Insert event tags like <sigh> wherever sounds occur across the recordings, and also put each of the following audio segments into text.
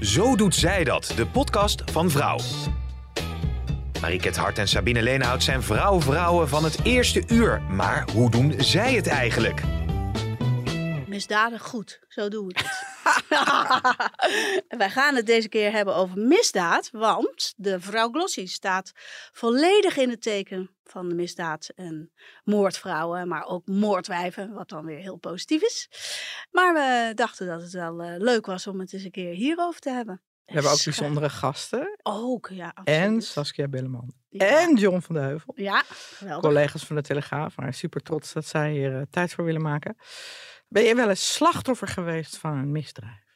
Zo doet zij dat, de podcast van Vrouw. Mariket Hart en Sabine Leenhout zijn vrouw-vrouwen van het eerste uur. Maar hoe doen zij het eigenlijk? Misdadig goed, zo doen we het. <laughs> Wij gaan het deze keer hebben over misdaad, want de vrouw Glossy staat volledig in het teken van de misdaad en moordvrouwen, maar ook moordwijven, wat dan weer heel positief is. Maar we dachten dat het wel uh, leuk was om het eens een keer hierover te hebben. We hebben ook bijzondere gasten. Ook, ja. En. Saskia Belleman. Ja. En John van de Heuvel. Ja, geweldig. Collega's van de Telegraaf. Maar super trots dat zij hier eh, tijd voor willen maken. Ben je wel eens slachtoffer geweest van een misdrijf?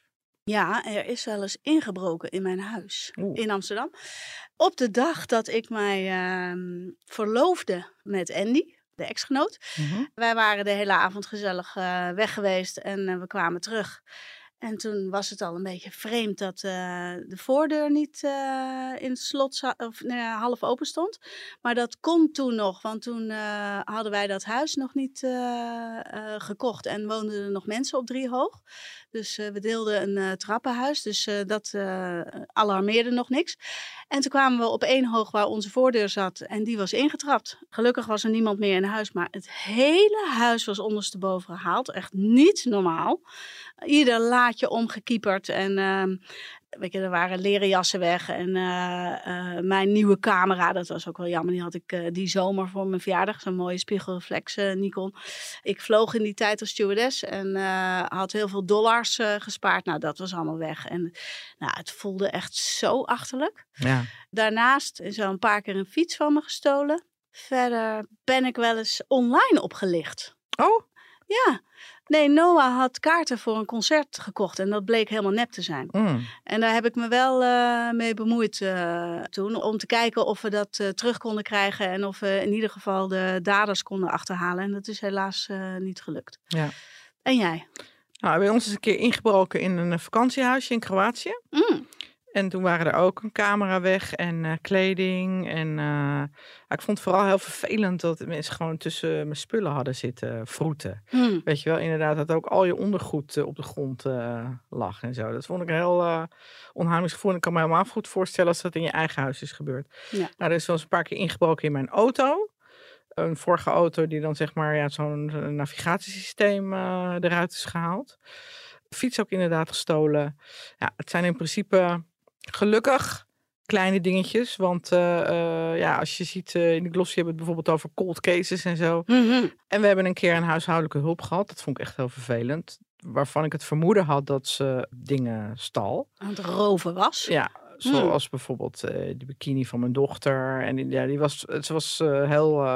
Ja, er is wel eens ingebroken in mijn huis Oeh. in Amsterdam. Op de dag dat ik mij ehm, verloofde met Andy, de ex-genoot. Mhm. Wij waren de hele avond gezellig eh, weg geweest en eh, we kwamen terug. En toen was het al een beetje vreemd dat eh, de voordeur niet eh, in slot of nou half open stond. Maar dat kon toen nog, want toen eh, hadden wij dat huis nog niet gekocht en woonden er nog mensen op drie hoog. Dus eh, we deelden een eh, trappenhuis, dus eh, dat alarmeerde nog niks. En toen kwamen we op één hoog waar onze voordeur zat en die was ingetrapt. Gelukkig was er niemand meer in huis, maar het hele huis was ondersteboven gehaald. Echt niet normaal. Ieder laadje omgekieperd en ehm, weet je, er waren leren jassen weg. En eh, eh, mijn nieuwe camera, dat was ook wel jammer, die had ik eh, die zomer voor mijn verjaardag. Zo'n mooie spiegelreflex Nikon. Ik vloog in die tijd als stewardess en had heel veel dollars gespaard. Nou, dat was allemaal weg. En nou, het voelde echt zo achterlijk. Ja. Daarnaast is er een paar keer een fiets van me gestolen. Verder ben ik wel eens online opgelicht. Oh, Ja, nee, Noah had kaarten voor een concert gekocht en dat bleek helemaal nep te zijn. mm. En daar heb ik me wel eh, mee bemoeid eh, toen, om te kijken of we dat eh, terug konden krijgen en of we in ieder geval de daders konden achterhalen. En dat is helaas niet gelukt. Ja. En jij? Nou, bij ons is een keer ingebroken in een eh, vakantiehuisje in Kroatië. Mm, En toen waren er ook een camera weg en eh, kleding. En eh, ja, ik vond het vooral heel vervelend dat mensen gewoon tussen mijn spullen hadden zitten vroeten. mm. Weet je wel, inderdaad, dat ook al je ondergoed eh, op de grond lag en zo. Dat vond ik een heel onheimelijk gevoel. En ik kan me helemaal goed voorstellen als dat in je eigen huis is gebeurd. Ja. Nou, er is wel eens een paar keer ingebroken in mijn auto. Een vorige auto die dan zeg maar ja, zo'n navigatiesysteem eruit is gehaald. Fiets ook inderdaad gestolen. Ja, het zijn in principe gelukkig kleine dingetjes. Want eh, eh, ja, als je ziet, eh, in de glossy hebben we het bijvoorbeeld over cold cases en zo. Mhm. En we hebben een keer een huishoudelijke hulp gehad. Dat vond ik echt heel vervelend. Waarvan ik het vermoeden had dat ze dingen stal. Aan het roven was. Ja, zoals bijvoorbeeld de bikini van mijn dochter. En die, ja, die was, ze was heel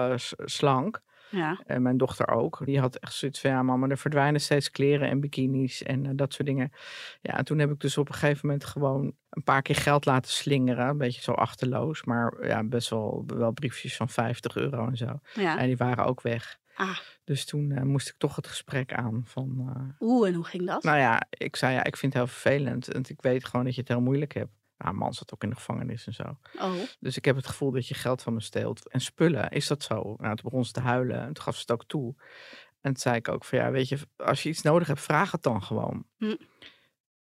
slank. Ja. En mijn dochter ook. Die had echt zoiets van, ja mama, er verdwijnen steeds kleren en bikinis en eh, dat soort dingen. Ja, en toen heb ik dus op een gegeven moment gewoon een paar keer geld laten slingeren. Een beetje zo achterloos, maar ja, best wel, wel briefjes van 50 euro en zo. ja. En die waren ook weg. Ah. Dus toen eh, moest ik toch het gesprek aan van... eh, Oeh, en hoe ging dat? nou ja, ik zei ja, ik vind het heel vervelend. Want ik weet gewoon dat je het heel moeilijk hebt. Nou, man zat ook in de gevangenis en zo. Oh, Dus ik heb het gevoel dat je geld van me steelt. En spullen, is dat zo? Nou, toen begon ze te huilen. En toen gaf ze het ook toe. En toen zei ik ook van ja, weet je, als je iets nodig hebt, vraag het dan gewoon. Hm. Maar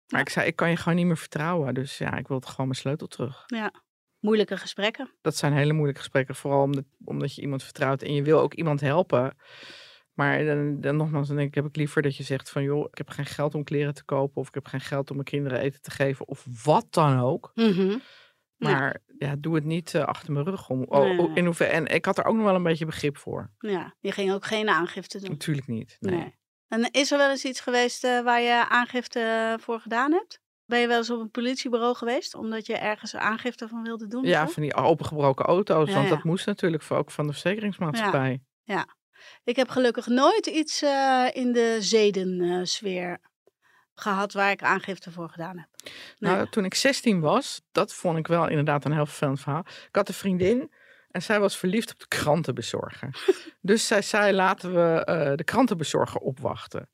Ja. ik zei, ik kan je gewoon niet meer vertrouwen. Dus ja, ik wil het gewoon mijn sleutel terug. ja. Moeilijke gesprekken. Dat zijn hele moeilijke gesprekken. Vooral omdat, omdat je iemand vertrouwt. En je wil ook iemand helpen. Maar dan, dan nogmaals, dan denk ik, heb ik liever dat je zegt van joh, ik heb geen geld om kleren te kopen. Of ik heb geen geld om mijn kinderen eten te geven. Of wat dan ook. Mhm. Ja. Maar ja, doe het niet eh, achter mijn rug om. Oh, Nee. oh, in hoever, en ik had er ook nog wel een beetje begrip voor. Ja, je ging ook geen aangifte doen. Natuurlijk niet. Nee. Nee. En is er wel eens iets geweest eh, waar je aangifte voor gedaan hebt? Ben je wel eens op een politiebureau geweest omdat je ergens aangifte van wilde doen? Ja, zo? van die opengebroken auto's. Ja, want ja. dat moest natuurlijk ook van de verzekeringsmaatschappij. Ik heb gelukkig nooit iets eh, in de zedensfeer gehad waar ik aangifte voor gedaan heb. Nee. Nou, toen ik 16 was, dat vond ik wel inderdaad een heel vervelend verhaal. Ik had een vriendin en zij was verliefd op de krantenbezorger. <laughs> dus zij zei, laten we eh, de krantenbezorger opwachten.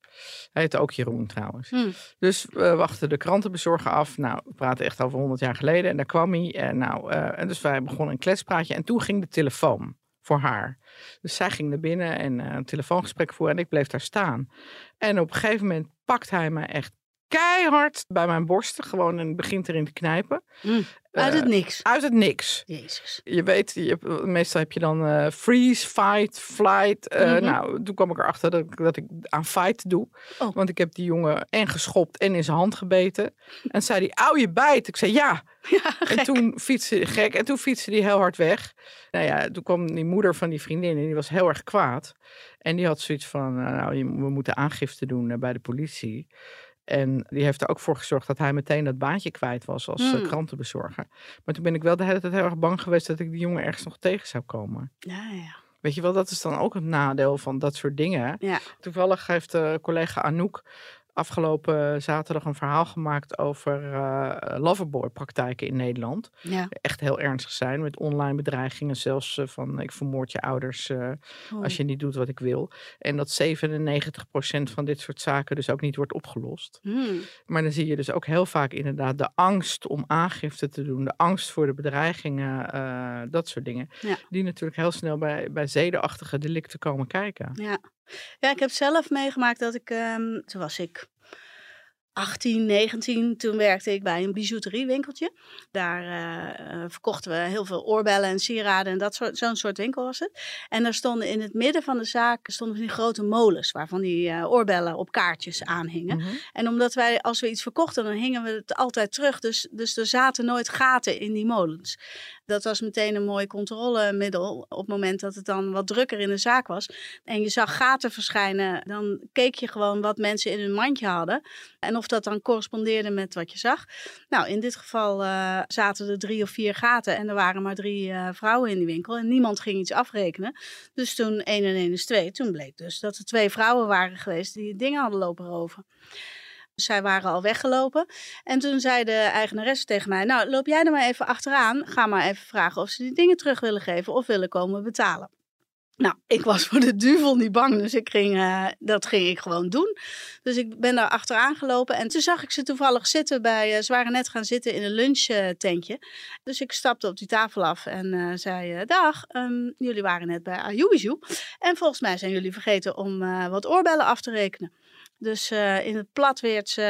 Hij heette ook Jeroen trouwens. Hm. Dus we wachten de krantenbezorger af. Nou, we praten echt over 100 jaar geleden. En daar kwam hij. En, nou, eh, en dus wij begonnen een kletspraatje. En toen ging de telefoon voor haar. Dus zij ging naar binnen en eh, een telefoongesprek voeren. En ik bleef daar staan. En op een gegeven moment pakt hij me echt keihard bij mijn borsten. Gewoon en begint erin te knijpen. Hm. Uit het Eh, niks. Uit het niks. Jezus. Je weet, je, meestal heb je dan eh, freeze, fight, flight. Eh, Mhm. Nou, toen kwam ik erachter dat, ik- dat ik aan fight doe. Oh. Want ik heb die jongen en geschopt en in zijn hand gebeten. En zei hij, auw je bijt. Ik zei ja. <laughs> Ja, En toen fietste gek. En toen fietste hij heel hard weg. Nou ja, toen kwam die moeder van die vriendin en die was heel erg kwaad. En die had zoiets van, nou, we moeten aangifte doen bij de politie. En die heeft er ook voor gezorgd dat hij meteen dat baantje kwijt was als eh, Hmm. krantenbezorger. Maar toen ben ik wel de hele tijd heel erg bang geweest dat ik die jongen ergens nog tegen zou komen. Ja, ja. Weet je wel, dat is dan ook het nadeel van dat soort dingen. Ja. Toevallig heeft uh, collega Anouk afgelopen zaterdag een verhaal gemaakt over uh, loverboy-praktijken in Nederland. ja. Echt heel ernstig zijn met online bedreigingen, zelfs uh, van ik vermoord je ouders uh, Oh. als je niet doet wat ik wil. En dat 97% van dit soort zaken dus ook niet wordt opgelost. Hm. Maar dan zie je dus ook heel vaak inderdaad de angst om aangifte te doen, de angst voor de bedreigingen, dat soort dingen. Ja. Die natuurlijk heel snel bij, bij zedenachtige delicten komen kijken. Ja. Ja, ik heb zelf meegemaakt dat ik, um, toen was ik 18, 19, toen werkte ik bij een bijouteriewinkeltje. Daar uh, verkochten we heel veel oorbellen en sieraden en dat soort, zo'n soort winkel was het. En daar stonden in het midden van de zaak stonden die grote molens waarvan die uh, oorbellen op kaartjes aanhingen. Mhm. En omdat wij, als we iets verkochten, dan hingen we het altijd terug. Dus, dus er zaten nooit gaten in die molens. Dat was meteen een mooi controlemiddel op het moment dat het dan wat drukker in de zaak was. En je zag gaten verschijnen, dan keek je gewoon wat mensen in hun mandje hadden. En of dat dan correspondeerde met wat je zag. Nou, in dit geval uh, zaten er drie of vier gaten en er waren maar drie uh, vrouwen in die winkel. En niemand ging iets afrekenen. Dus toen 1 en 1 is 2. Toen bleek dus dat er twee vrouwen waren geweest die dingen hadden lopen roven. Zij waren al weggelopen. En toen zei de eigenaresse tegen mij: Nou, loop jij er maar even achteraan. Ga maar even vragen of ze die dingen terug willen geven of willen komen betalen. Nou, ik was voor de duivel niet bang, dus ik ging, uh, dat ging ik gewoon doen. Dus ik ben daar achteraan gelopen en toen zag ik ze toevallig zitten bij, uh, ze waren net gaan zitten in een lunchtentje. Dus ik stapte op die tafel af en uh, zei, dag, um, jullie waren net bij Ayubiju. En volgens mij zijn jullie vergeten om wat oorbellen af te rekenen. Dus uh, in het platweerts uh,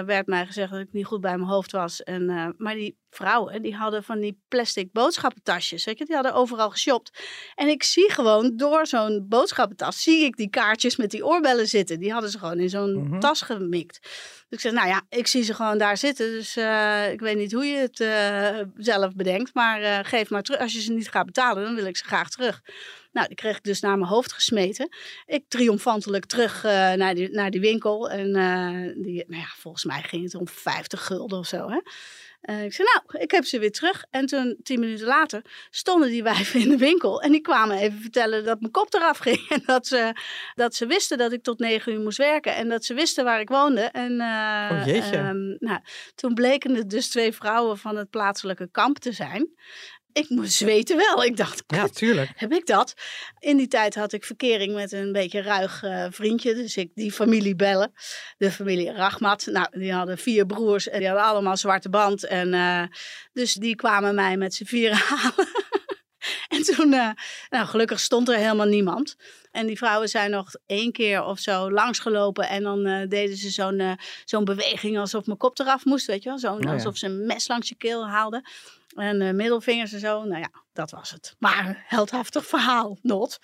werd mij gezegd dat ik niet goed bij mijn hoofd was. En, uh, maar die vrouwen, die hadden van die plastic boodschappentasjes. Weet je? Die hadden overal geshopt. En ik zie gewoon door zo'n boodschappentas, zie ik die kaartjes met die oorbellen zitten. Die hadden ze gewoon in zo'n Mhm. tas gemikt. Dus ik zei, nou ja, ik zie ze gewoon daar zitten. Dus uh, ik weet niet hoe je het uh, zelf bedenkt. Maar uh, geef maar terug. Als je ze niet gaat betalen, dan wil ik ze graag terug. Nou, die kreeg ik dus naar mijn hoofd gesmeten. Ik triomfantelijk terug uh, naar, die, naar die winkel. En uh, die, nou ja, volgens mij ging het om 50 gulden of zo. Hè? Uh, ik zei, nou, ik heb ze weer terug. En toen, tien minuten later, stonden die wijven in de winkel. En die kwamen even vertellen dat mijn kop eraf <laughs> ging. En dat ze, dat ze wisten dat ik tot negen uur moest werken. En dat ze wisten waar ik woonde. En uh, oh, jeetje. Um, nou, toen bleken het dus twee vrouwen van het plaatselijke kamp te zijn. Ik moest zweten wel. Ik dacht, ja, tuurlijk. heb ik dat? In die tijd had ik verkering met een beetje ruig uh, vriendje. Dus ik die familie bellen. De familie Rachmat. Nou, die hadden vier broers en die hadden allemaal zwarte band. En uh, dus die kwamen mij met z'n vieren <laughs> halen. en toen, uh, nou gelukkig stond er helemaal niemand. En die vrouwen zijn nog één keer of zo langsgelopen. En dan uh, deden ze zo'n uh, zo'n beweging alsof mijn kop eraf moest. Weet je wel? Zo, oh, ja. Alsof ze een mes langs je keel haalden. En uh, middelvingers en zo. Nou ja, dat was het. Maar heldhaftig verhaal, not.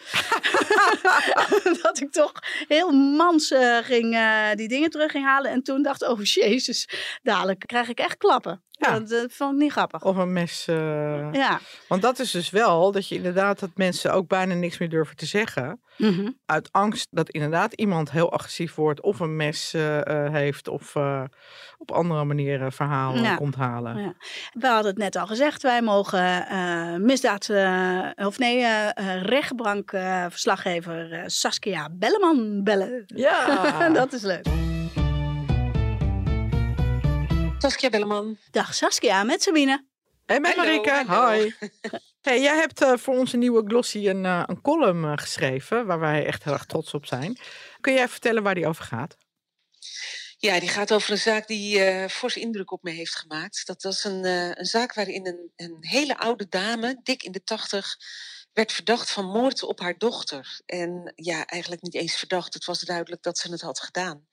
<laughs> dat ik toch heel mans uh, ging, uh, die dingen terug ging halen. En toen dacht oh jezus, dadelijk krijg ik echt klappen. Ja. Dat, dat vond ik niet grappig. Of een mes. Uh... Ja. Want dat is dus wel dat je inderdaad dat mensen ook bijna niks meer durven te zeggen. Mm -hmm. Uit angst dat inderdaad iemand heel agressief wordt of een mes heeft of op andere manieren verhalen ja. komt halen. Ja. We hadden het net al gezegd, wij mogen uh, misdaad, of nee, uh, rechtbankverslaggever Saskia Belleman bellen. Ja, <laughs> dat is leuk. Saskia Belleman. Dag Saskia, met Sabine. En met hallo. Hoi. <laughs> Hey, jij hebt eh, voor onze nieuwe Glossy een, eh, een column eh, geschreven waar wij echt heel erg trots op zijn. Kun jij vertellen waar die over gaat? Ja, die gaat over een zaak die eh fors indruk op me heeft gemaakt. Dat was een, eh, een zaak waarin een, een hele oude dame, dik in de tachtig, werd verdacht van moord op haar dochter. En ja, eigenlijk niet eens verdacht. Het was duidelijk dat ze het had gedaan.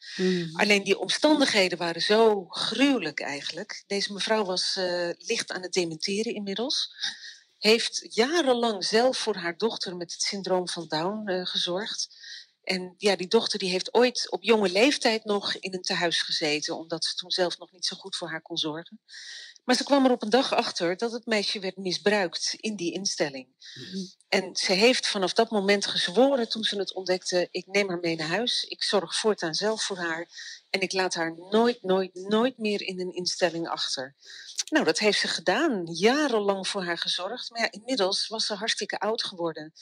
Alleen die omstandigheden waren zo gruwelijk eigenlijk. Deze mevrouw was eh, licht aan het dementeren inmiddels. Heeft jarenlang zelf voor haar dochter met het syndroom van Down gezorgd. En ja, die dochter die heeft ooit op jonge leeftijd nog in een tehuis gezeten, omdat ze toen zelf nog niet zo goed voor haar kon zorgen. Maar ze kwam er op een dag achter dat het meisje werd misbruikt in die instelling. En ze heeft vanaf dat moment gezworen toen ze het ontdekte: ik neem haar mee naar huis, ik zorg voortaan zelf voor haar en ik laat haar nooit, nooit, nooit meer in een instelling achter. Nou, dat heeft ze gedaan, jarenlang voor haar gezorgd. Maar ja, inmiddels was ze hartstikke oud geworden.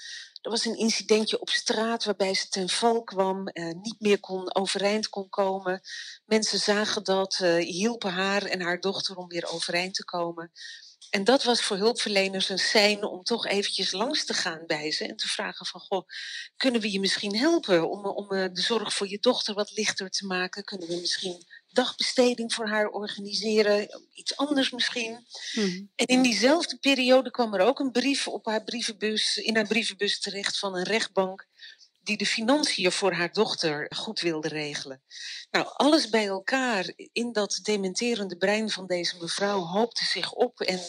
Er was een incidentje op straat waarbij ze ten val kwam, eh, niet meer kon, overeind kon komen. Mensen zagen dat, eh, hielpen haar en haar dochter om weer overeind te komen. En dat was voor hulpverleners een sein om toch eventjes langs te gaan bij ze en te vragen van, goh, kunnen we je misschien helpen om, om eh, de zorg voor je dochter wat lichter te maken? Kunnen we misschien dagbesteding voor haar organiseren? Iets anders misschien? En in diezelfde periode kwam er ook een brief op haar brievenbus, in haar brievenbus terecht van een rechtbank die de financiën voor haar dochter goed wilde regelen. Nou, alles bij elkaar in dat dementerende brein van deze mevrouw hoopte zich op en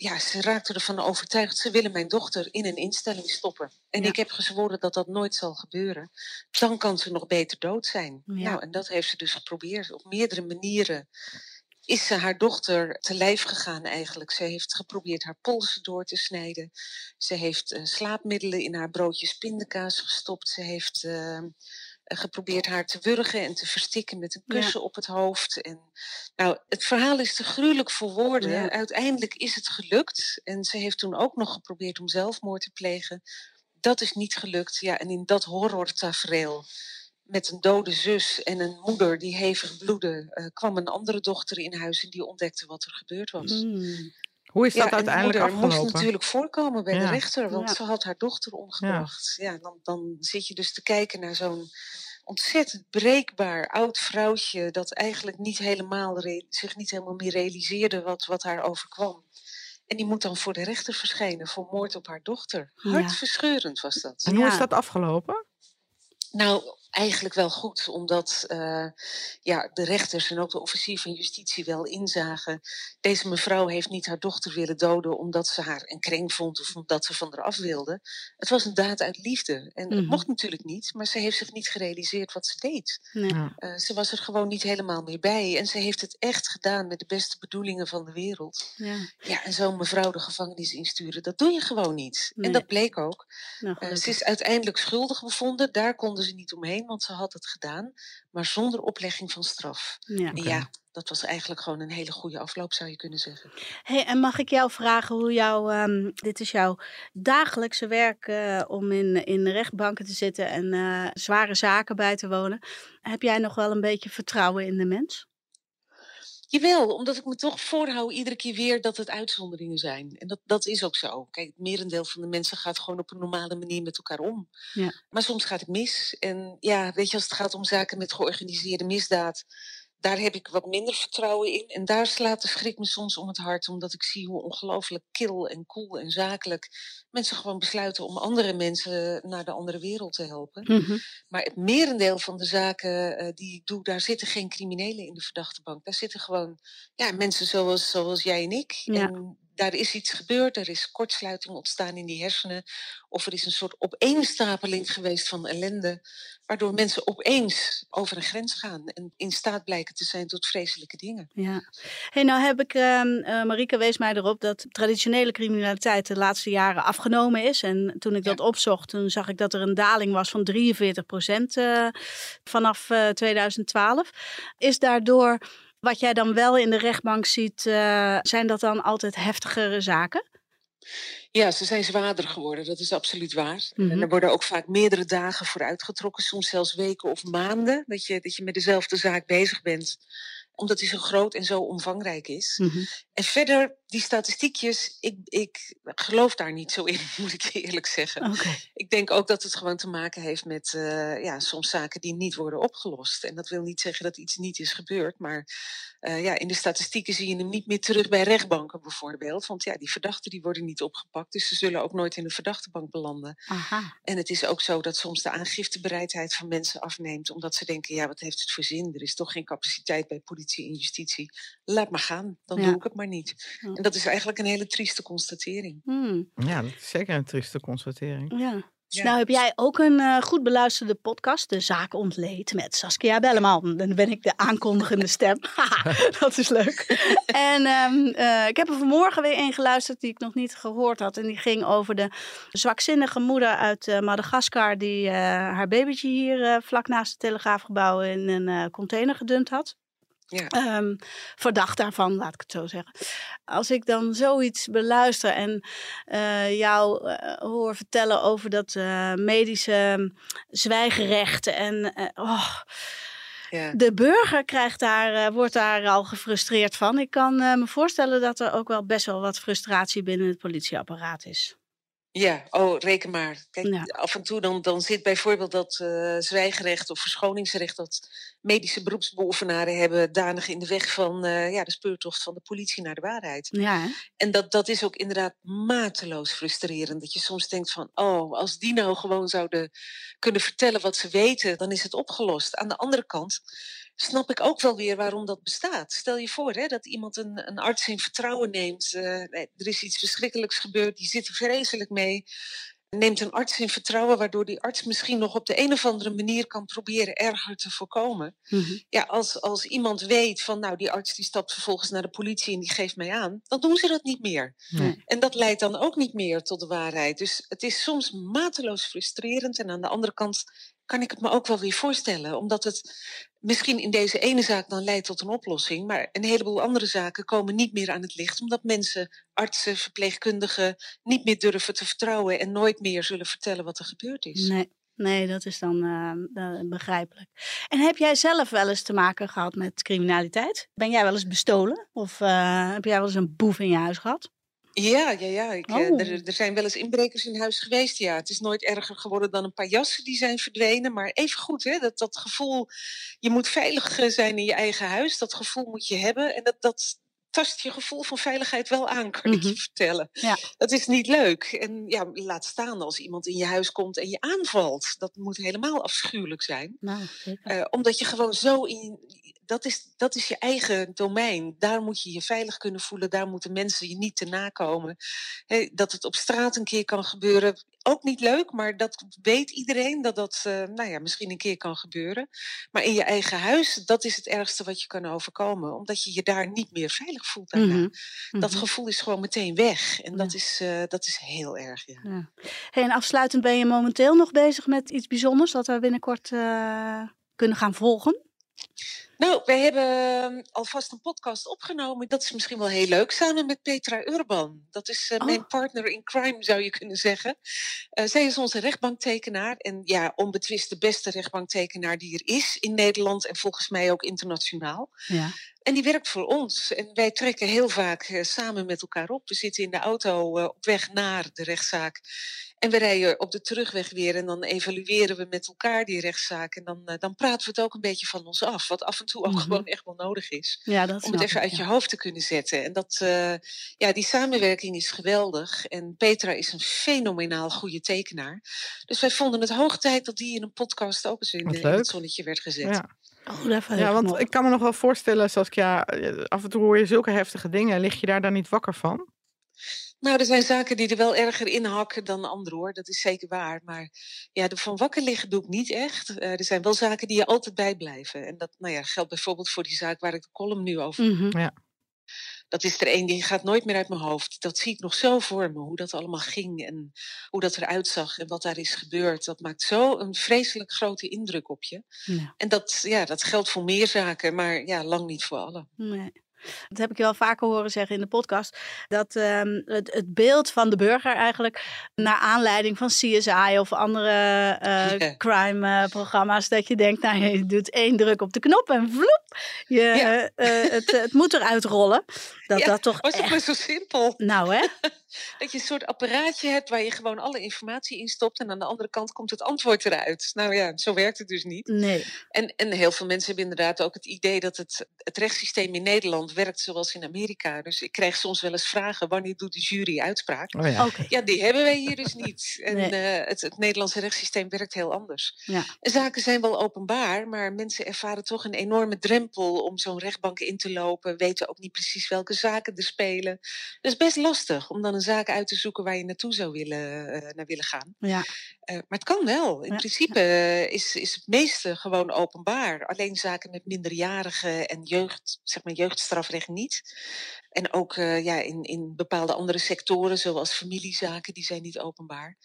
ja, ze raakte ervan overtuigd, ze willen mijn dochter in een instelling stoppen. En Ja. ik heb gezworen dat dat nooit zal gebeuren. Dan kan ze nog beter dood zijn. Ja. Nou, en dat heeft ze dus geprobeerd op meerdere manieren is ze haar dochter te lijf gegaan eigenlijk. Ze heeft geprobeerd haar polsen door te snijden. Ze heeft eh, slaapmiddelen in haar broodjes pindakaas gestopt. Ze heeft eh, geprobeerd haar te wurgen en te verstikken met een Ja. kussen op het hoofd. En, nou, het verhaal is te gruwelijk voor woorden. Ja. Uiteindelijk is het gelukt. En ze heeft toen ook nog geprobeerd om zelfmoord te plegen. Dat is niet gelukt. Ja, en in dat horrortafereel met een dode zus en een moeder die hevig bloedde, eh, kwam een andere dochter in huis en die ontdekte wat er gebeurd was. Mm. Hoe is dat uiteindelijk moeder afgelopen? moest natuurlijk voorkomen bij de rechter, want Ja. ze had haar dochter omgebracht. Ja. dan, dan zit je dus te kijken naar zo'n ontzettend breekbaar oud vrouwtje dat eigenlijk niet helemaal zich niet helemaal meer realiseerde wat, wat haar overkwam. En die moet dan voor de rechter verschijnen voor moord op haar dochter. Hartverscheurend was dat. En hoe is dat afgelopen? Nou, eigenlijk wel goed, omdat eh, ja, de rechters en ook de officier van justitie wel inzagen. Deze mevrouw heeft niet haar dochter willen doden omdat ze haar een kring vond of omdat ze van haar af wilde. Het was een daad uit liefde. En het Mhm. mocht natuurlijk niet, maar ze heeft zich niet gerealiseerd wat ze deed. Nee. Eh, ze was er gewoon niet helemaal meer bij. En ze heeft het echt gedaan met de beste bedoelingen van de wereld. Ja. Ja, en zo'n mevrouw de gevangenis insturen, dat doe je gewoon niet. Nee. En dat bleek ook. Nou, Eh, ze is uiteindelijk schuldig bevonden. Daar konden ze niet omheen, want ze had het gedaan. Maar zonder oplegging van straf. ja. En ja, dat was eigenlijk gewoon een hele goede afloop, zou je kunnen zeggen. Hey, en mag ik jou vragen hoe jouw, ehm, dit is jouw dagelijkse werk eh, om in, in de rechtbanken te zitten en eh, zware zaken bij te wonen. Heb jij nog wel een beetje vertrouwen in de mens? Jawel, omdat ik me toch voorhoud iedere keer weer dat het uitzonderingen zijn. En dat, dat is ook zo. Kijk, het merendeel van de mensen gaat gewoon op een normale manier met elkaar om. Ja. Maar soms gaat het mis. En ja, weet je, als het gaat om zaken met georganiseerde misdaad, daar heb ik wat minder vertrouwen in. En daar slaat de schrik me soms om het hart, omdat ik zie hoe ongelooflijk kil en cool en zakelijk mensen gewoon besluiten om andere mensen naar de andere wereld te helpen. Mhm. Maar het merendeel van de zaken eh, die ik doe, daar zitten geen criminelen in de verdachte bank. Daar zitten gewoon ja, mensen zoals, zoals jij en ik. Ja. En daar is iets gebeurd, er is kortsluiting ontstaan in die hersenen. Of er is een soort opeenstapeling geweest van ellende. Waardoor mensen opeens over een grens gaan en in staat blijken te zijn tot vreselijke dingen. Ja. Hey, nou heb ik, ehm eh, Marieke wees mij erop dat traditionele criminaliteit de laatste jaren afgenomen is. En toen ik Ja. dat opzocht, toen zag ik dat er een daling was van 43 procent vanaf eh, 2012. Is daardoor, wat jij dan wel in de rechtbank ziet, eh, zijn dat dan altijd heftigere zaken? Ja, ze zijn zwaarder geworden, dat is absoluut waar. Mhm. En er worden ook vaak meerdere dagen voor uitgetrokken, soms zelfs weken of maanden, dat je, dat je met dezelfde zaak bezig bent. omdat hij zo groot en zo omvangrijk is. Mhm. En verder, die statistiekjes, ik, ik geloof daar niet zo in, <laughs> moet ik je eerlijk zeggen. Ik denk ook dat het gewoon te maken heeft met eh, ja, soms zaken die niet worden opgelost. En dat wil niet zeggen dat iets niet is gebeurd. Maar eh, ja, in de statistieken zie je hem niet meer terug bij rechtbanken bijvoorbeeld. Want ja, die verdachten die worden niet opgepakt. Dus ze zullen ook nooit in de verdachtebank belanden. Aha. En het is ook zo dat soms de aangiftebereidheid van mensen afneemt. Omdat ze denken, ja, wat heeft het voor zin? Er is toch geen capaciteit bij politie en justitie. Laat maar gaan, dan Ja. doe ik het maar niet. Ja. En dat is eigenlijk een hele trieste constatering. Hmm. Ja, dat is zeker een trieste constatering. Ja. Ja. Nou heb jij ook een eh, goed beluisterde podcast, De Zaak Ontleed, met Saskia Belleman. Dan ben ik de aankondigende stem. <laughs> Dat is leuk. <laughs> en ehm, eh, ik heb er vanmorgen weer een geluisterd die ik nog niet gehoord had. En die ging over de zwakzinnige moeder uit eh, Madagaskar die eh, haar babytje hier vlak naast het telegraafgebouw in een eh, container gedumpt had. Ja. Ehm, verdacht daarvan, laat ik het zo zeggen. Als ik dan zoiets beluister en eh, jou eh, hoor vertellen over dat eh, medische zwijgerecht en oh, Ja. de burger krijgt daar, wordt daar al gefrustreerd van. Ik kan me voorstellen dat er ook wel best wel wat frustratie binnen het politieapparaat is. Ja, oh, reken maar. Kijk, Ja. af en toe dan, dan zit bijvoorbeeld dat zwijgerecht of verschoningsrecht dat medische beroepsbeoefenaren hebben danig in de weg van eh, ja, de speurtocht van de politie naar de waarheid. Ja, hè? En dat, dat is ook inderdaad mateloos frustrerend. Dat je soms denkt van, oh, als die nou gewoon zouden kunnen vertellen wat ze weten, dan is het opgelost. Aan de andere kant snap ik ook wel weer waarom dat bestaat. Stel je voor hè, dat iemand een, een arts in vertrouwen neemt. eh, er is iets verschrikkelijks gebeurd, die zit er vreselijk mee. Neemt een arts in vertrouwen, waardoor die arts misschien nog op de een of andere manier kan proberen erger te voorkomen. Mhm. Ja, als, als iemand weet van, nou, die arts die stapt vervolgens naar de politie en die geeft mij aan, dan doen ze dat niet meer. En dat leidt dan ook niet meer tot de waarheid. Dus het is soms mateloos frustrerend. En aan de andere kant kan ik het me ook wel weer voorstellen. Omdat het misschien in deze ene zaak dan leidt tot een oplossing. Maar een heleboel andere zaken komen niet meer aan het licht. Omdat mensen, artsen, verpleegkundigen niet meer durven te vertrouwen. En nooit meer zullen vertellen wat er gebeurd is. Nee, nee, dat is dan eh, eh, begrijpelijk. En heb jij zelf wel eens te maken gehad met criminaliteit? Ben jij wel eens bestolen? Of eh, heb jij wel eens een boef in je huis gehad? Ja, ja, ja. Ik, eh, Oh. er, er zijn wel eens inbrekers in huis geweest. Ja, het is nooit erger geworden dan een paar jassen die zijn verdwenen. Maar even goed, hè, dat, dat gevoel, je moet veilig eh, zijn in je eigen huis. Dat gevoel moet je hebben. En dat, dat tast je gevoel van veiligheid wel aan, kan ik Mhm. je vertellen. Ja. Dat is niet leuk. En ja, laat staan als iemand in je huis komt en je aanvalt. Dat moet helemaal afschuwelijk zijn. Nou. Eh, omdat je gewoon zo in. Dat is, dat is je eigen domein. Daar moet je je veilig kunnen voelen. Daar moeten mensen je niet te nakomen. Dat het op straat een keer kan gebeuren. Ook niet leuk, maar dat weet iedereen dat dat eh, nou ja, misschien een keer kan gebeuren. Maar in je eigen huis, dat is het ergste wat je kan overkomen. Omdat je je daar niet meer veilig voelt. Mhm, Dat mhm. gevoel is gewoon meteen weg. En dat, is, eh, dat is heel erg. Ja. Ja. Hey, en afsluitend ben je momenteel nog bezig met iets bijzonders dat we binnenkort eh, kunnen gaan volgen? Nou, wij hebben ehm, alvast een podcast opgenomen. Dat is misschien wel heel leuk. Samen met Petra Urban. Dat is eh, mijn Oh. partner in crime, zou je kunnen zeggen. Eh, zij is onze rechtbanktekenaar. En ja, onbetwist de beste rechtbanktekenaar die er is in Nederland. En volgens mij ook internationaal. Ja. En die werkt voor ons. En wij trekken heel vaak eh, samen met elkaar op. We zitten in de auto op weg naar de rechtszaak. En we rijden op de terugweg weer. En dan evalueren we met elkaar die rechtszaak. En dan, eh, dan praten we het ook een beetje van ons af. Wat af en toe ook Mhm. gewoon echt wel nodig is. ja, dat Om het even ik, uit ja. je hoofd te kunnen zetten. En dat, eh, ja, die samenwerking is geweldig. En Petra is een fenomenaal goede tekenaar. Dus wij vonden het hoog tijd dat die in een podcast ook eens in, in het zonnetje werd gezet. Ja. Oh, ja, want ik kan me nog wel voorstellen, Saskia, eh, af en toe hoor je zulke heftige dingen. Lig je daar dan niet wakker van? Nou, er zijn zaken die er wel erger in hakken dan andere hoor. Dat is zeker waar. Maar ja, de van wakker liggen doe ik niet echt. Eh, er zijn wel zaken die je altijd bijblijven. En dat nou ja, geldt bijvoorbeeld voor die zaak waar ik de column nu over Mhm. Dat is er een die gaat nooit meer uit mijn hoofd. Dat zie ik nog zo voor me, hoe dat allemaal ging en hoe dat eruit zag en wat daar is gebeurd. Dat maakt zo een vreselijk grote indruk op je. Ja. En dat, ja, dat geldt voor meer zaken, maar ja, lang niet voor alle. Nee. Dat heb ik je wel vaker horen zeggen in de podcast. Dat ehm, het, het beeld van de burger eigenlijk naar aanleiding van CSI of andere eh, <laughs> Ja. crime-programma's. dat je denkt, nou je doet één druk op de knop en vloep. Je, eh, het, het moet eruit rollen. Dat Ja, dat toch Was het echt... maar zo simpel? Nou hè? <laughs> Dat je een soort apparaatje hebt waar je gewoon alle informatie in stopt en aan de andere kant komt het antwoord eruit. Nou ja, zo werkt het dus niet. Nee. En, en heel veel mensen hebben inderdaad ook het idee dat het, het rechtssysteem in Nederland werkt zoals in Amerika. Dus ik krijg soms wel eens vragen, wanneer doet de jury uitspraak? Oh ja. Oké. Ja, die hebben wij hier dus <laughs> niet. En Nee. eh, het, het Nederlandse rechtssysteem werkt heel anders. Ja. En zaken zijn wel openbaar, maar mensen ervaren toch een enorme drempel om zo'n rechtbank in te lopen. Weten ook niet precies welke zaken er spelen. Dus best lastig om dan een zaak uit te zoeken waar je naartoe zou willen, eh, naar willen gaan. Ja. Eh, maar het kan wel. In Ja, principe eh, is, is het meeste gewoon openbaar. Alleen zaken met minderjarigen en jeugd, zeg maar jeugdstrafrecht niet. En ook eh, ja, in, in bepaalde andere sectoren, zoals familiezaken, die zijn niet openbaar.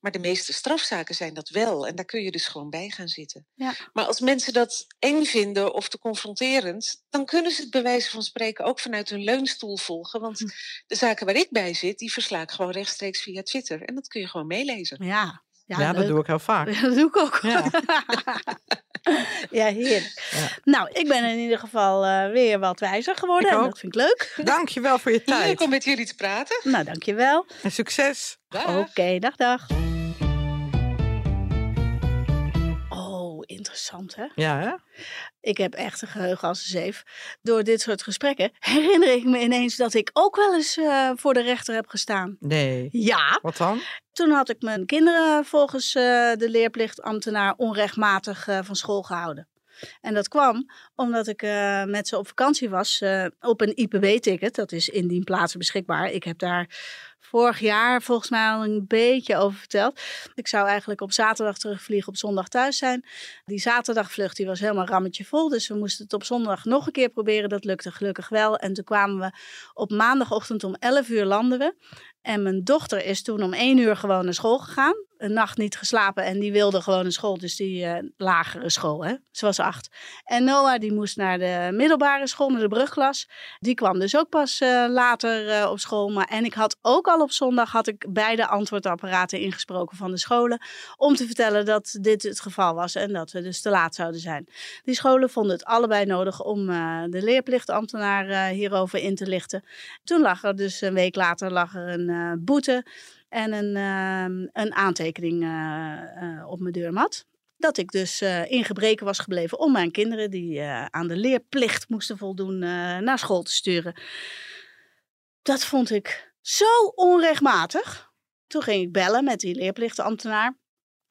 Maar de meeste strafzaken zijn dat wel. En daar kun je dus gewoon bij gaan zitten. Ja. Maar als mensen dat eng vinden of te confronterend, dan kunnen ze het bij wijze van spreken ook vanuit hun leunstoel volgen. Want Hm. de zaken waar ik bij zit, die versla ik gewoon rechtstreeks via Twitter. En dat kun je gewoon meelezen. Ja. Ja, Ja, dat leuk. doe ik heel vaak. Ja, <laughs> dat doe ik ook. Ja. <laughs> Ja, heerlijk. Ja. Nou, ik ben in ieder geval eh, weer wat wijzer geworden. Ik en ook. dat vind ik leuk. <laughs> Dankjewel voor je Leuk tijd. om met jullie te praten. Nou, dankjewel. En succes. Dag. Oké, dag, dag. Interessant hè? Ja, hè? Ik heb echt een geheugen als een zeef. Door dit soort gesprekken <laughs> herinner ik me ineens dat ik ook wel eens eh, voor de rechter heb gestaan. Nee. Ja, Wat dan? toen had ik mijn kinderen volgens eh, de leerplichtambtenaar onrechtmatig eh, van school gehouden. En dat kwam omdat ik eh, met ze op vakantie was eh, op een IPB-ticket. Dat is indien plaatsen beschikbaar. Ik heb daar vorig jaar volgens mij al een beetje over verteld. Ik zou eigenlijk op zaterdag terugvliegen, op zondag thuis zijn. Die zaterdagvlucht die was helemaal rammetje vol. Dus we moesten het op zondag nog een keer proberen. Dat lukte gelukkig wel. En toen kwamen we op maandagochtend om 11 uur landen we. En mijn dochter is toen om 1 uur gewoon naar school gegaan. Een nacht niet geslapen en die wilde gewoon naar school. Dus die eh, lagere school, hè. Ze was acht. En Noah die moest naar de middelbare school, naar de brugklas. Die kwam dus ook pas eh, later eh, op school. Maar, en ik had ook al op zondag had ik beide antwoordapparaten ingesproken van de scholen. Om te vertellen dat dit het geval was en dat we dus te laat zouden zijn. Die scholen vonden het allebei nodig om de leerplichtambtenaar hierover in te lichten. Toen lag er dus een week later lag er een boete en een, ehm, een aantekening eh, eh, op mijn deurmat. Dat ik dus eh, in gebreken was gebleven om mijn kinderen, die aan de leerplicht moesten voldoen, naar school te sturen. Dat vond ik zo onrechtmatig. Toen ging ik bellen met die leerplichtambtenaar.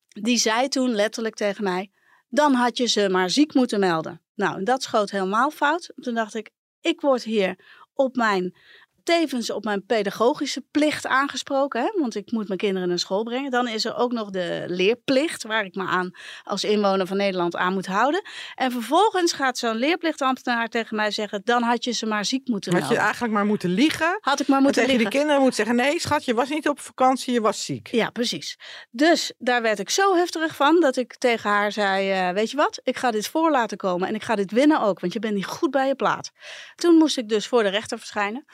Die zei toen letterlijk tegen mij: Dan had je ze maar ziek moeten melden. Nou, dat schoot helemaal fout. Toen dacht ik: Ik word hier op mijn tevens op mijn pedagogische plicht aangesproken. Hè? Want ik moet mijn kinderen naar school brengen. Dan is er ook nog de leerplicht, waar ik me aan als inwoner van Nederland aan moet houden. En vervolgens gaat zo'n leerplichtambtenaar tegen mij zeggen: dan had je ze maar ziek moeten Had je melden. eigenlijk maar moeten liegen. Had ik maar En moeten tegen liggen. die kinderen moet zeggen: nee, schat, je was niet op vakantie, je was ziek. Ja, precies. Dus daar werd ik zo heftig van dat ik tegen haar zei: eh, Weet je wat, ik ga dit voor laten komen en ik ga dit winnen ook, want je bent niet goed bij je plaat. Toen moest ik dus voor de rechter verschijnen.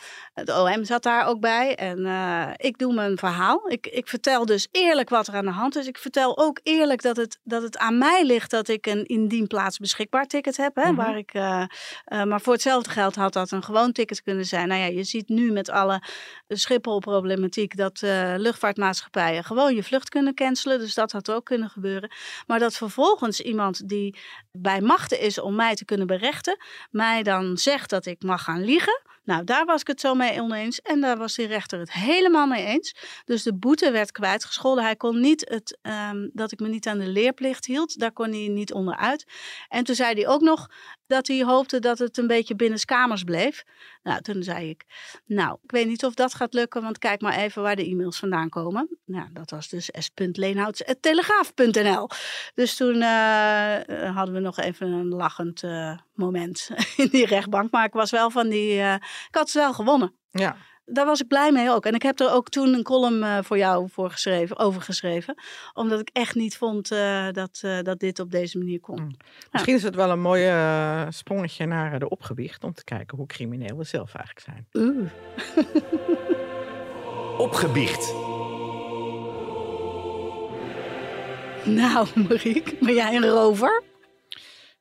Het OM zat daar ook bij en eh, ik doe mijn verhaal. Ik, ik vertel dus eerlijk wat er aan de hand is. Ik vertel ook eerlijk dat het, dat het aan mij ligt dat ik een indien plaats beschikbaar ticket heb. Hè, Mhm. waar ik, eh, eh, maar voor hetzelfde geld had dat een gewoon ticket kunnen zijn. Nou ja, je ziet nu met alle Schiphol-problematiek dat luchtvaartmaatschappijen gewoon je vlucht kunnen cancelen. Dus dat had ook kunnen gebeuren. Maar dat vervolgens iemand die bij machten is om mij te kunnen berechten, mij dan zegt dat ik mag gaan liegen. Nou, daar was ik het zo mee oneens. En daar was die rechter het helemaal mee eens. Dus de boete werd kwijtgescholden. Hij kon niet het, ehm, dat ik me niet aan de leerplicht hield. Daar kon hij niet onderuit. En toen zei hij ook nog dat hij hoopte dat het een beetje binnenskamers bleef. Nou, toen zei ik, nou, ik weet niet of dat gaat lukken, want kijk maar even waar de e-mails vandaan komen. Nou, dat was dus s.leenhouts.telegraaf.nl. Dus toen eh, hadden we nog even een lachend eh, moment <laughs> in die rechtbank. Maar ik was wel van die, eh, ik had het wel gewonnen. Ja. Daar was ik blij mee ook. En ik heb er ook toen een column eh, voor jou voor geschreven, over geschreven. Omdat ik echt niet vond eh, dat, eh, dat dit op deze manier kon. Mm. Misschien is het wel een mooi sprongetje naar de opgewicht om te kijken hoe crimineel we zelf eigenlijk zijn. Oeh. <laughs> Opgebiecht. Nou, Marieke, ben jij een rover?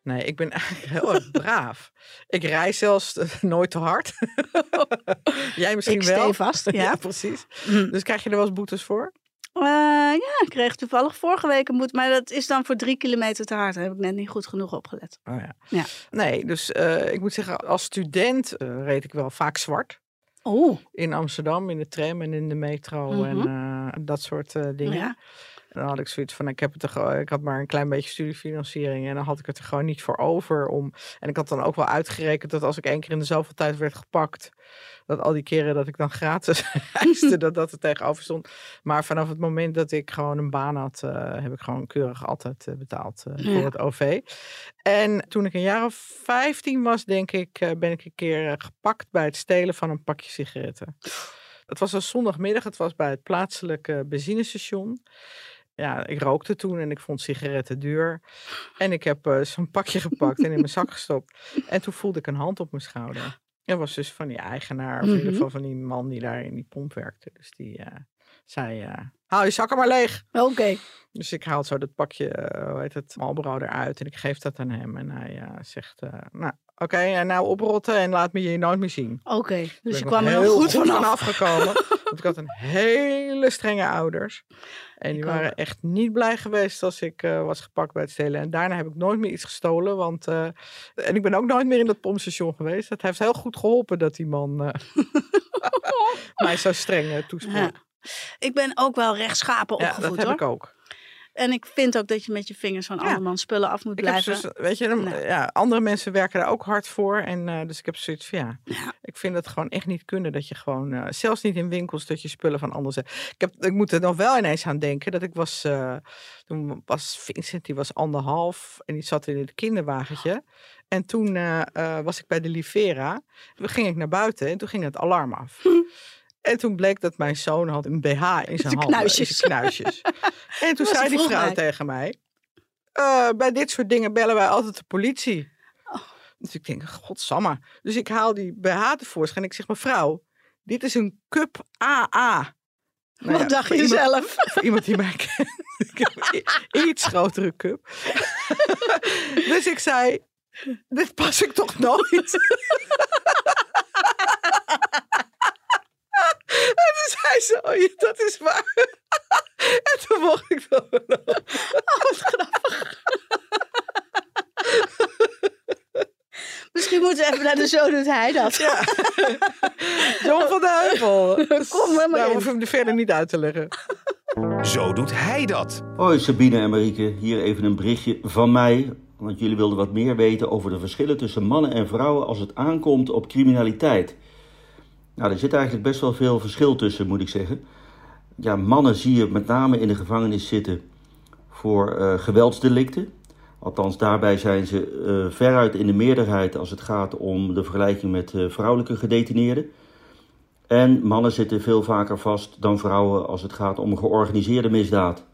Nee, ik ben eigenlijk heel erg braaf. Ik rij zelfs <laughs> nooit te hard. <laughs> Jij misschien ik wel. stee vast, <laughs> ja. precies. Mm. Dus krijg je er wel eens boetes voor? Eh, ja, ik kreeg toevallig vorige week een boete. Maar dat is dan voor drie kilometer te hard. Daar heb ik net niet goed genoeg opgelet. Oh ja. Ja. Nee, dus eh, ik moet zeggen, als student eh, reed ik wel vaak zwart. Oh, In Amsterdam, in de tram en in de metro en Mhm. dat soort dingen. ja. En dan had ik zoiets van, ik, heb het er, ik had maar een klein beetje studiefinanciering en dan had ik het er gewoon niet voor over. Om, en ik had dan ook wel uitgerekend dat als ik één keer in de zoveel tijd werd gepakt, dat al die keren dat ik dan gratis <laughs> reisde, dat dat er tegenover stond. Maar vanaf het moment dat ik gewoon een baan had, eh, heb ik gewoon keurig altijd eh, betaald eh, voor Ja. het OV. En toen ik een jaar of 15 was, denk ik, ben ik een keer gepakt bij het stelen van een pakje sigaretten. Het was een zondagmiddag, het was bij het plaatselijke benzinestation. Ja, ik rookte toen en ik vond sigaretten duur. En ik heb eh, zo'n pakje gepakt en in mijn zak <laughs> gestopt. En toen voelde ik een hand op mijn schouder. Dat was dus van die eigenaar, of in ieder Mhm. geval van die man die daar in die pomp werkte. Dus die eh, zei, eh, haal je zakken maar leeg. Oké. Dus ik haal zo dat pakje, hoe heet het, Marlboro eruit en ik geef dat aan hem. En hij zegt, nou oké, en nou oprotten en laat me je nooit meer zien. Oké. Dus ik je kwam er heel goed vanaf. vanaf gekomen. <laughs> want ik had een hele strenge ouders. En die Ik waren ook. echt niet blij geweest als ik eh, was gepakt bij het stelen. En daarna heb ik nooit meer iets gestolen. Want, eh, en ik ben ook nooit meer in dat pompstation geweest. Het heeft heel goed geholpen dat die man eh, <laughs> <laughs> mij zo streng toesprak. Ja. Ik ben ook wel rechtschapen Ja, opgevoed dat heb hoor. ik ook. En ik vind ook dat je met je vingers van andermans spullen af moet Ik heb blijven. dus, weet je, dan- Nee. ja, andere mensen werken daar ook hard voor. En eh, dus ik heb zoiets van ja, Ja. ik vind het gewoon echt niet kunnen dat je gewoon, eh, zelfs niet in winkels, dat je spullen van anderen zet. Ik, heb, ik moet er nog wel ineens aan denken dat ik was, eh, toen was Vincent, die was anderhalf en die zat in het kinderwagentje. En toen was ik bij de Livera. Toen ging ik naar buiten en toen ging het alarm af. <laughs> En toen bleek dat mijn zoon had een BH in zijn handen, in knuisjes. zijn knuisjes. <laughs> En toen zei die vrouw tegen mij, "Eh, bij dit soort dingen bellen wij altijd de politie. Oh. Dus ik denk, godsamme. Dus ik haal die BH tevoorschijn en ik zeg, mevrouw, dit is een cup AA. Nou Wat ja, dacht je iemand- zelf? <laughs> Voor iemand die mij <laughs> kent. ik heb een iets grotere cup. dus ik zei, dit pas ik toch nooit? En toen zei ze, oh ja, dat is waar. <laughs> en toen mocht ik dat wel. <laughs> Misschien moeten we even naar de Zo doet hij dat. Ja. <laughs> John van de Heuvel. Kom maar Daar in. hoef ik hem er verder niet uit te leggen. Zo doet hij dat. Hoi Sabine en Marieke, hier even een berichtje van mij. Want jullie wilden wat meer weten over de verschillen tussen mannen en vrouwen als het aankomt op criminaliteit. Nou, er zit eigenlijk best wel veel verschil tussen, moet ik zeggen. Ja, mannen zie je met name in de gevangenis zitten voor eh, geweldsdelicten. Althans, daarbij zijn ze eh, veruit in de meerderheid als het gaat om de vergelijking met eh, vrouwelijke gedetineerden. En mannen zitten veel vaker vast dan vrouwen als het gaat om georganiseerde misdaad.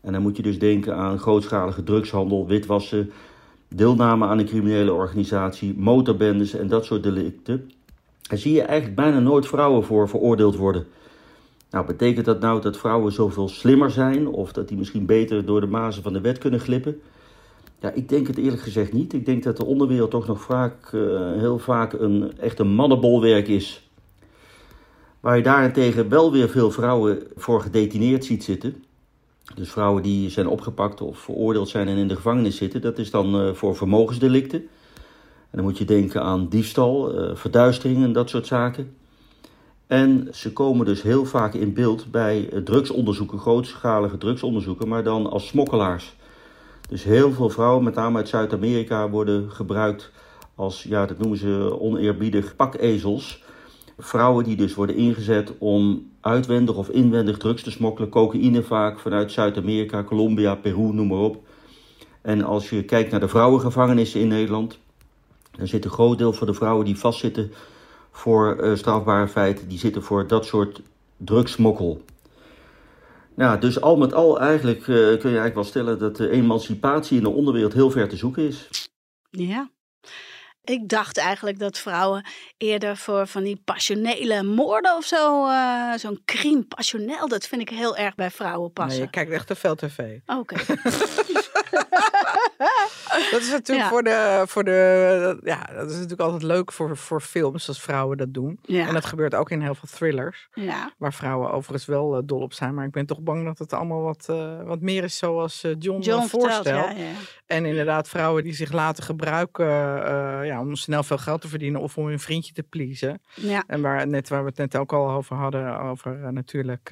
En dan moet je dus denken aan grootschalige drugshandel, witwassen, deelname aan een criminele organisatie, motorbendes en dat soort delicten. Daar zie je eigenlijk bijna nooit vrouwen voor veroordeeld worden. Nou, betekent dat nou dat vrouwen zoveel slimmer zijn of dat die misschien beter door de mazen van de wet kunnen glippen? Ja, ik denk het eerlijk gezegd niet. Ik denk dat de onderwereld toch nog vaak, eh, heel vaak een echt een mannenbolwerk is. Waar je daarentegen wel weer veel vrouwen voor gedetineerd ziet zitten. Dus vrouwen die zijn opgepakt of veroordeeld zijn en in de gevangenis zitten. Dat is dan eh, voor vermogensdelicten. Dan moet je denken aan diefstal, eh, verduistering en dat soort zaken. En ze komen dus heel vaak in beeld bij eh, drugsonderzoeken, grootschalige drugsonderzoeken, maar dan als smokkelaars. Dus heel veel vrouwen, met name uit Zuid-Amerika, worden gebruikt als, ja, dat noemen ze oneerbiedig, pakezels. Vrouwen die dus worden ingezet om uitwendig of inwendig drugs te smokkelen, cocaïne vaak vanuit Zuid-Amerika, Colombia, Peru, noem maar op. En als je kijkt naar de vrouwengevangenissen in Nederland, dan zit een groot deel van de vrouwen die vastzitten voor uh, strafbare feiten die zitten voor dat soort drugsmokkel. Nou, dus al met al eigenlijk uh, kun je eigenlijk wel stellen dat de emancipatie in de onderwereld heel ver te zoeken is. Ja. Ik dacht eigenlijk dat vrouwen eerder voor van die passionele moorden of zo, uh, zo'n crime passionnel, dat vind ik heel erg bij vrouwen passen. Nee, je kijkt echt te veel tv. Oké. <laughs> <laughs> dat is natuurlijk voor de, voor de, ja, dat is natuurlijk altijd leuk voor, voor films als vrouwen dat doen. Ja. En dat gebeurt ook in heel veel thrillers, Ja. waar vrouwen overigens wel eh, dol op zijn. Maar ik ben toch bang dat het allemaal wat, eh, wat meer is zoals eh, John, John vertelt, voorstelt. En inderdaad vrouwen die zich laten gebruiken ja, om snel veel geld te verdienen of om hun vriendje te pleasen. Ja, En waar, net, waar we het net ook al over hadden, over natuurlijk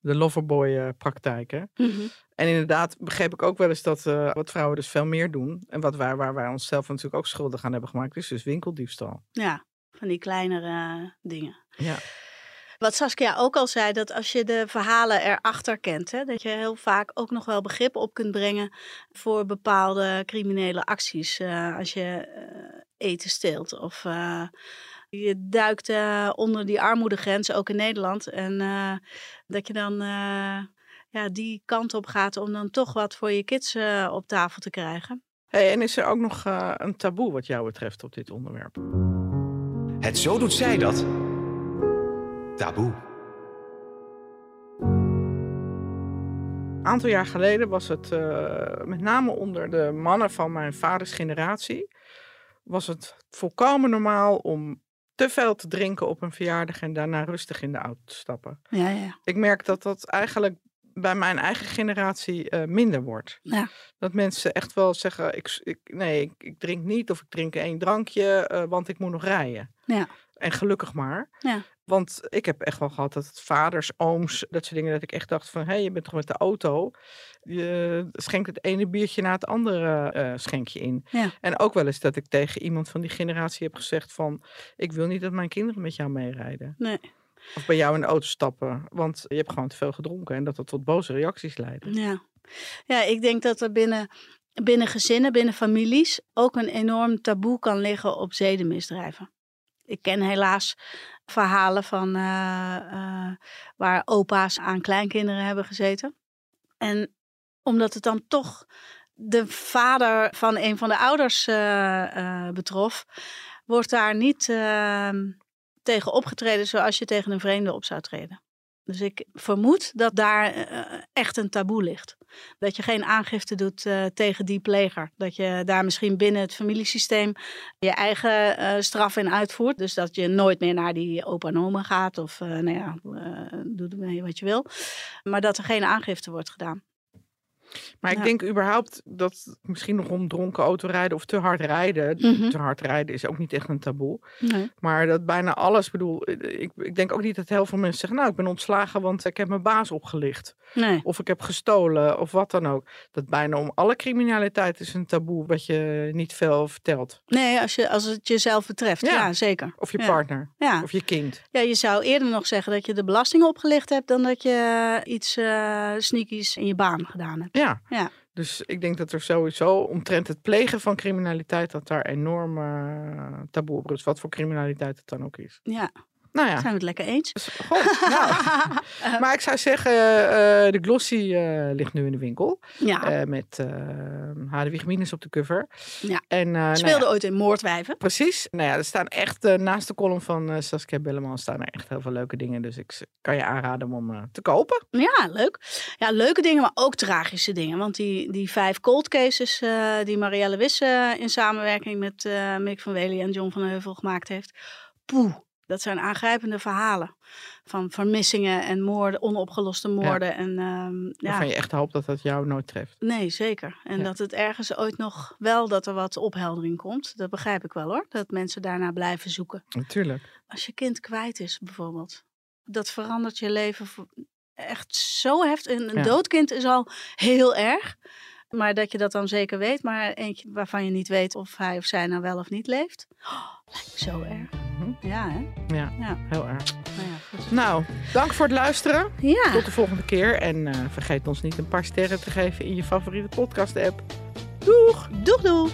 de loverboy eh, praktijken. Mhm. En inderdaad begreep ik ook wel eens dat eh, wat vrouwen dus veel meer doen. En wat wij, waar wij onszelf natuurlijk ook schuldig aan hebben gemaakt, is dus winkeldiefstal. ja, van die kleinere dingen. Ja. Wat Saskia ook al zei, dat als je de verhalen erachter kent, hè, dat je heel vaak ook nog wel begrip op kunt brengen voor bepaalde criminele acties. Eh, als je eh, eten steelt of eh, je duikt eh, onder die armoedegrens, ook in Nederland. En eh, dat je dan eh, ja, die kant op gaat om dan toch wat voor je kids eh, op tafel te krijgen. Hey, en is er ook nog eh, een taboe wat jou betreft op dit onderwerp? Het zo doet zij dat. Taboe. Een aantal jaar geleden was het eh, met name onder de mannen van mijn vaders generatie. Was het volkomen normaal om te veel te drinken op een verjaardag en daarna rustig in de auto te stappen. Ja, ja. Ik merk dat dat eigenlijk bij mijn eigen generatie eh, minder wordt. Ja. Dat mensen echt wel zeggen, ik, ik, nee, ik, ik drink niet of ik drink één drankje, eh, want ik moet nog rijden. Ja. En gelukkig maar. Ja. Want ik heb echt wel gehad dat het vaders, ooms, dat soort dingen, dat ik echt dacht van, hé, hey, je bent toch met de auto. Je schenkt het ene biertje na het andere eh schenk je in. Ja. En ook wel eens dat ik tegen iemand van die generatie heb gezegd van, ik wil niet dat mijn kinderen met jou meerijden. Nee. Of bij jou in de auto stappen, want je hebt gewoon te veel gedronken en dat dat tot boze reacties leidt. Ja. ja, ik denk dat er binnen, binnen gezinnen, binnen families ook een enorm taboe kan liggen op zedenmisdrijven. Ik ken helaas verhalen van eh, eh, waar opa's aan kleinkinderen hebben gezeten. En omdat het dan toch de vader van een van de ouders eh, betrof, wordt daar niet eh, tegen opgetreden zoals je tegen een vreemde op zou treden. Dus ik vermoed dat daar eh, echt een taboe ligt. Dat je geen aangifte doet eh, tegen die pleger. Dat je daar misschien binnen het familiesysteem je eigen eh, straf in uitvoert. Dus dat je nooit meer naar die opa en gaat. Of eh, nou ja, eh, doe wat je wil. Maar dat er geen aangifte wordt gedaan. Maar ik denk überhaupt dat misschien nog om dronken autorijden of te hard rijden. Mhm. Te hard rijden is ook niet echt een taboe. Nee. Maar dat bijna alles, bedoel, ik, ik denk ook niet dat heel veel mensen zeggen, nou ik ben ontslagen want ik heb mijn baas opgelicht. Nee. Of ik heb gestolen of wat dan ook. Dat bijna om alle criminaliteit is een taboe wat je niet veel vertelt. Nee, als, je, als het jezelf betreft. Ja. Ja, zeker. Of je Ja. partner. Of je kind. ja, je zou eerder nog zeggen dat je de belasting opgelicht hebt dan dat je iets eh sneakies in je baan gedaan hebt. Ja. Ja. Dus ik denk dat er sowieso omtrent het plegen van criminaliteit, dat daar enorm eh, taboe op rust. Wat voor criminaliteit het dan ook is. Ja, Nou ja. zijn we het lekker eens? Goh, nou. <laughs> Maar ik zou zeggen, eh, de Glossy eh, ligt nu in de winkel. Ja, eh, met uh, Hadewig Minus op de cover. Ja. En, eh, nou speelde ja, ooit in Moordwijven. Precies. Nou ja, er staan echt eh, naast de column van eh, Saskia Belleman staan er echt heel veel leuke dingen. Dus ik kan je aanraden om eh, te kopen. Ja, leuk. Ja, leuke dingen, maar ook tragische dingen. Want die, die vijf cold cases eh, die Marielle Wisse in samenwerking met eh Mick van Wely en John van Heuvel gemaakt heeft. Poeh, dat zijn aangrijpende verhalen. Van vermissingen en moorden, onopgeloste moorden. En ehm, ja, Waarvan je echt hoopt dat dat jou nooit treft. nee, zeker. En Ja. dat het ergens ooit nog wel dat er wat opheldering komt. Dat begrijp ik wel hoor. Dat mensen daarna blijven zoeken. Natuurlijk. Als je kind kwijt is bijvoorbeeld. Dat verandert je leven echt zo heftig. Een, een Ja. doodkind is al heel erg. Maar dat je dat dan zeker weet. Maar eentje waarvan je niet weet of hij of zij nou wel of niet leeft. Oh, lijkt me zo erg. Mhm. Ja, hè? Ja, Ja. heel erg. Nou ja. Nou, dank voor het luisteren. Ja, Tot de volgende keer. En eh, vergeet ons niet een paar sterren te geven in je favoriete podcast app. Doeg! doeg doeg.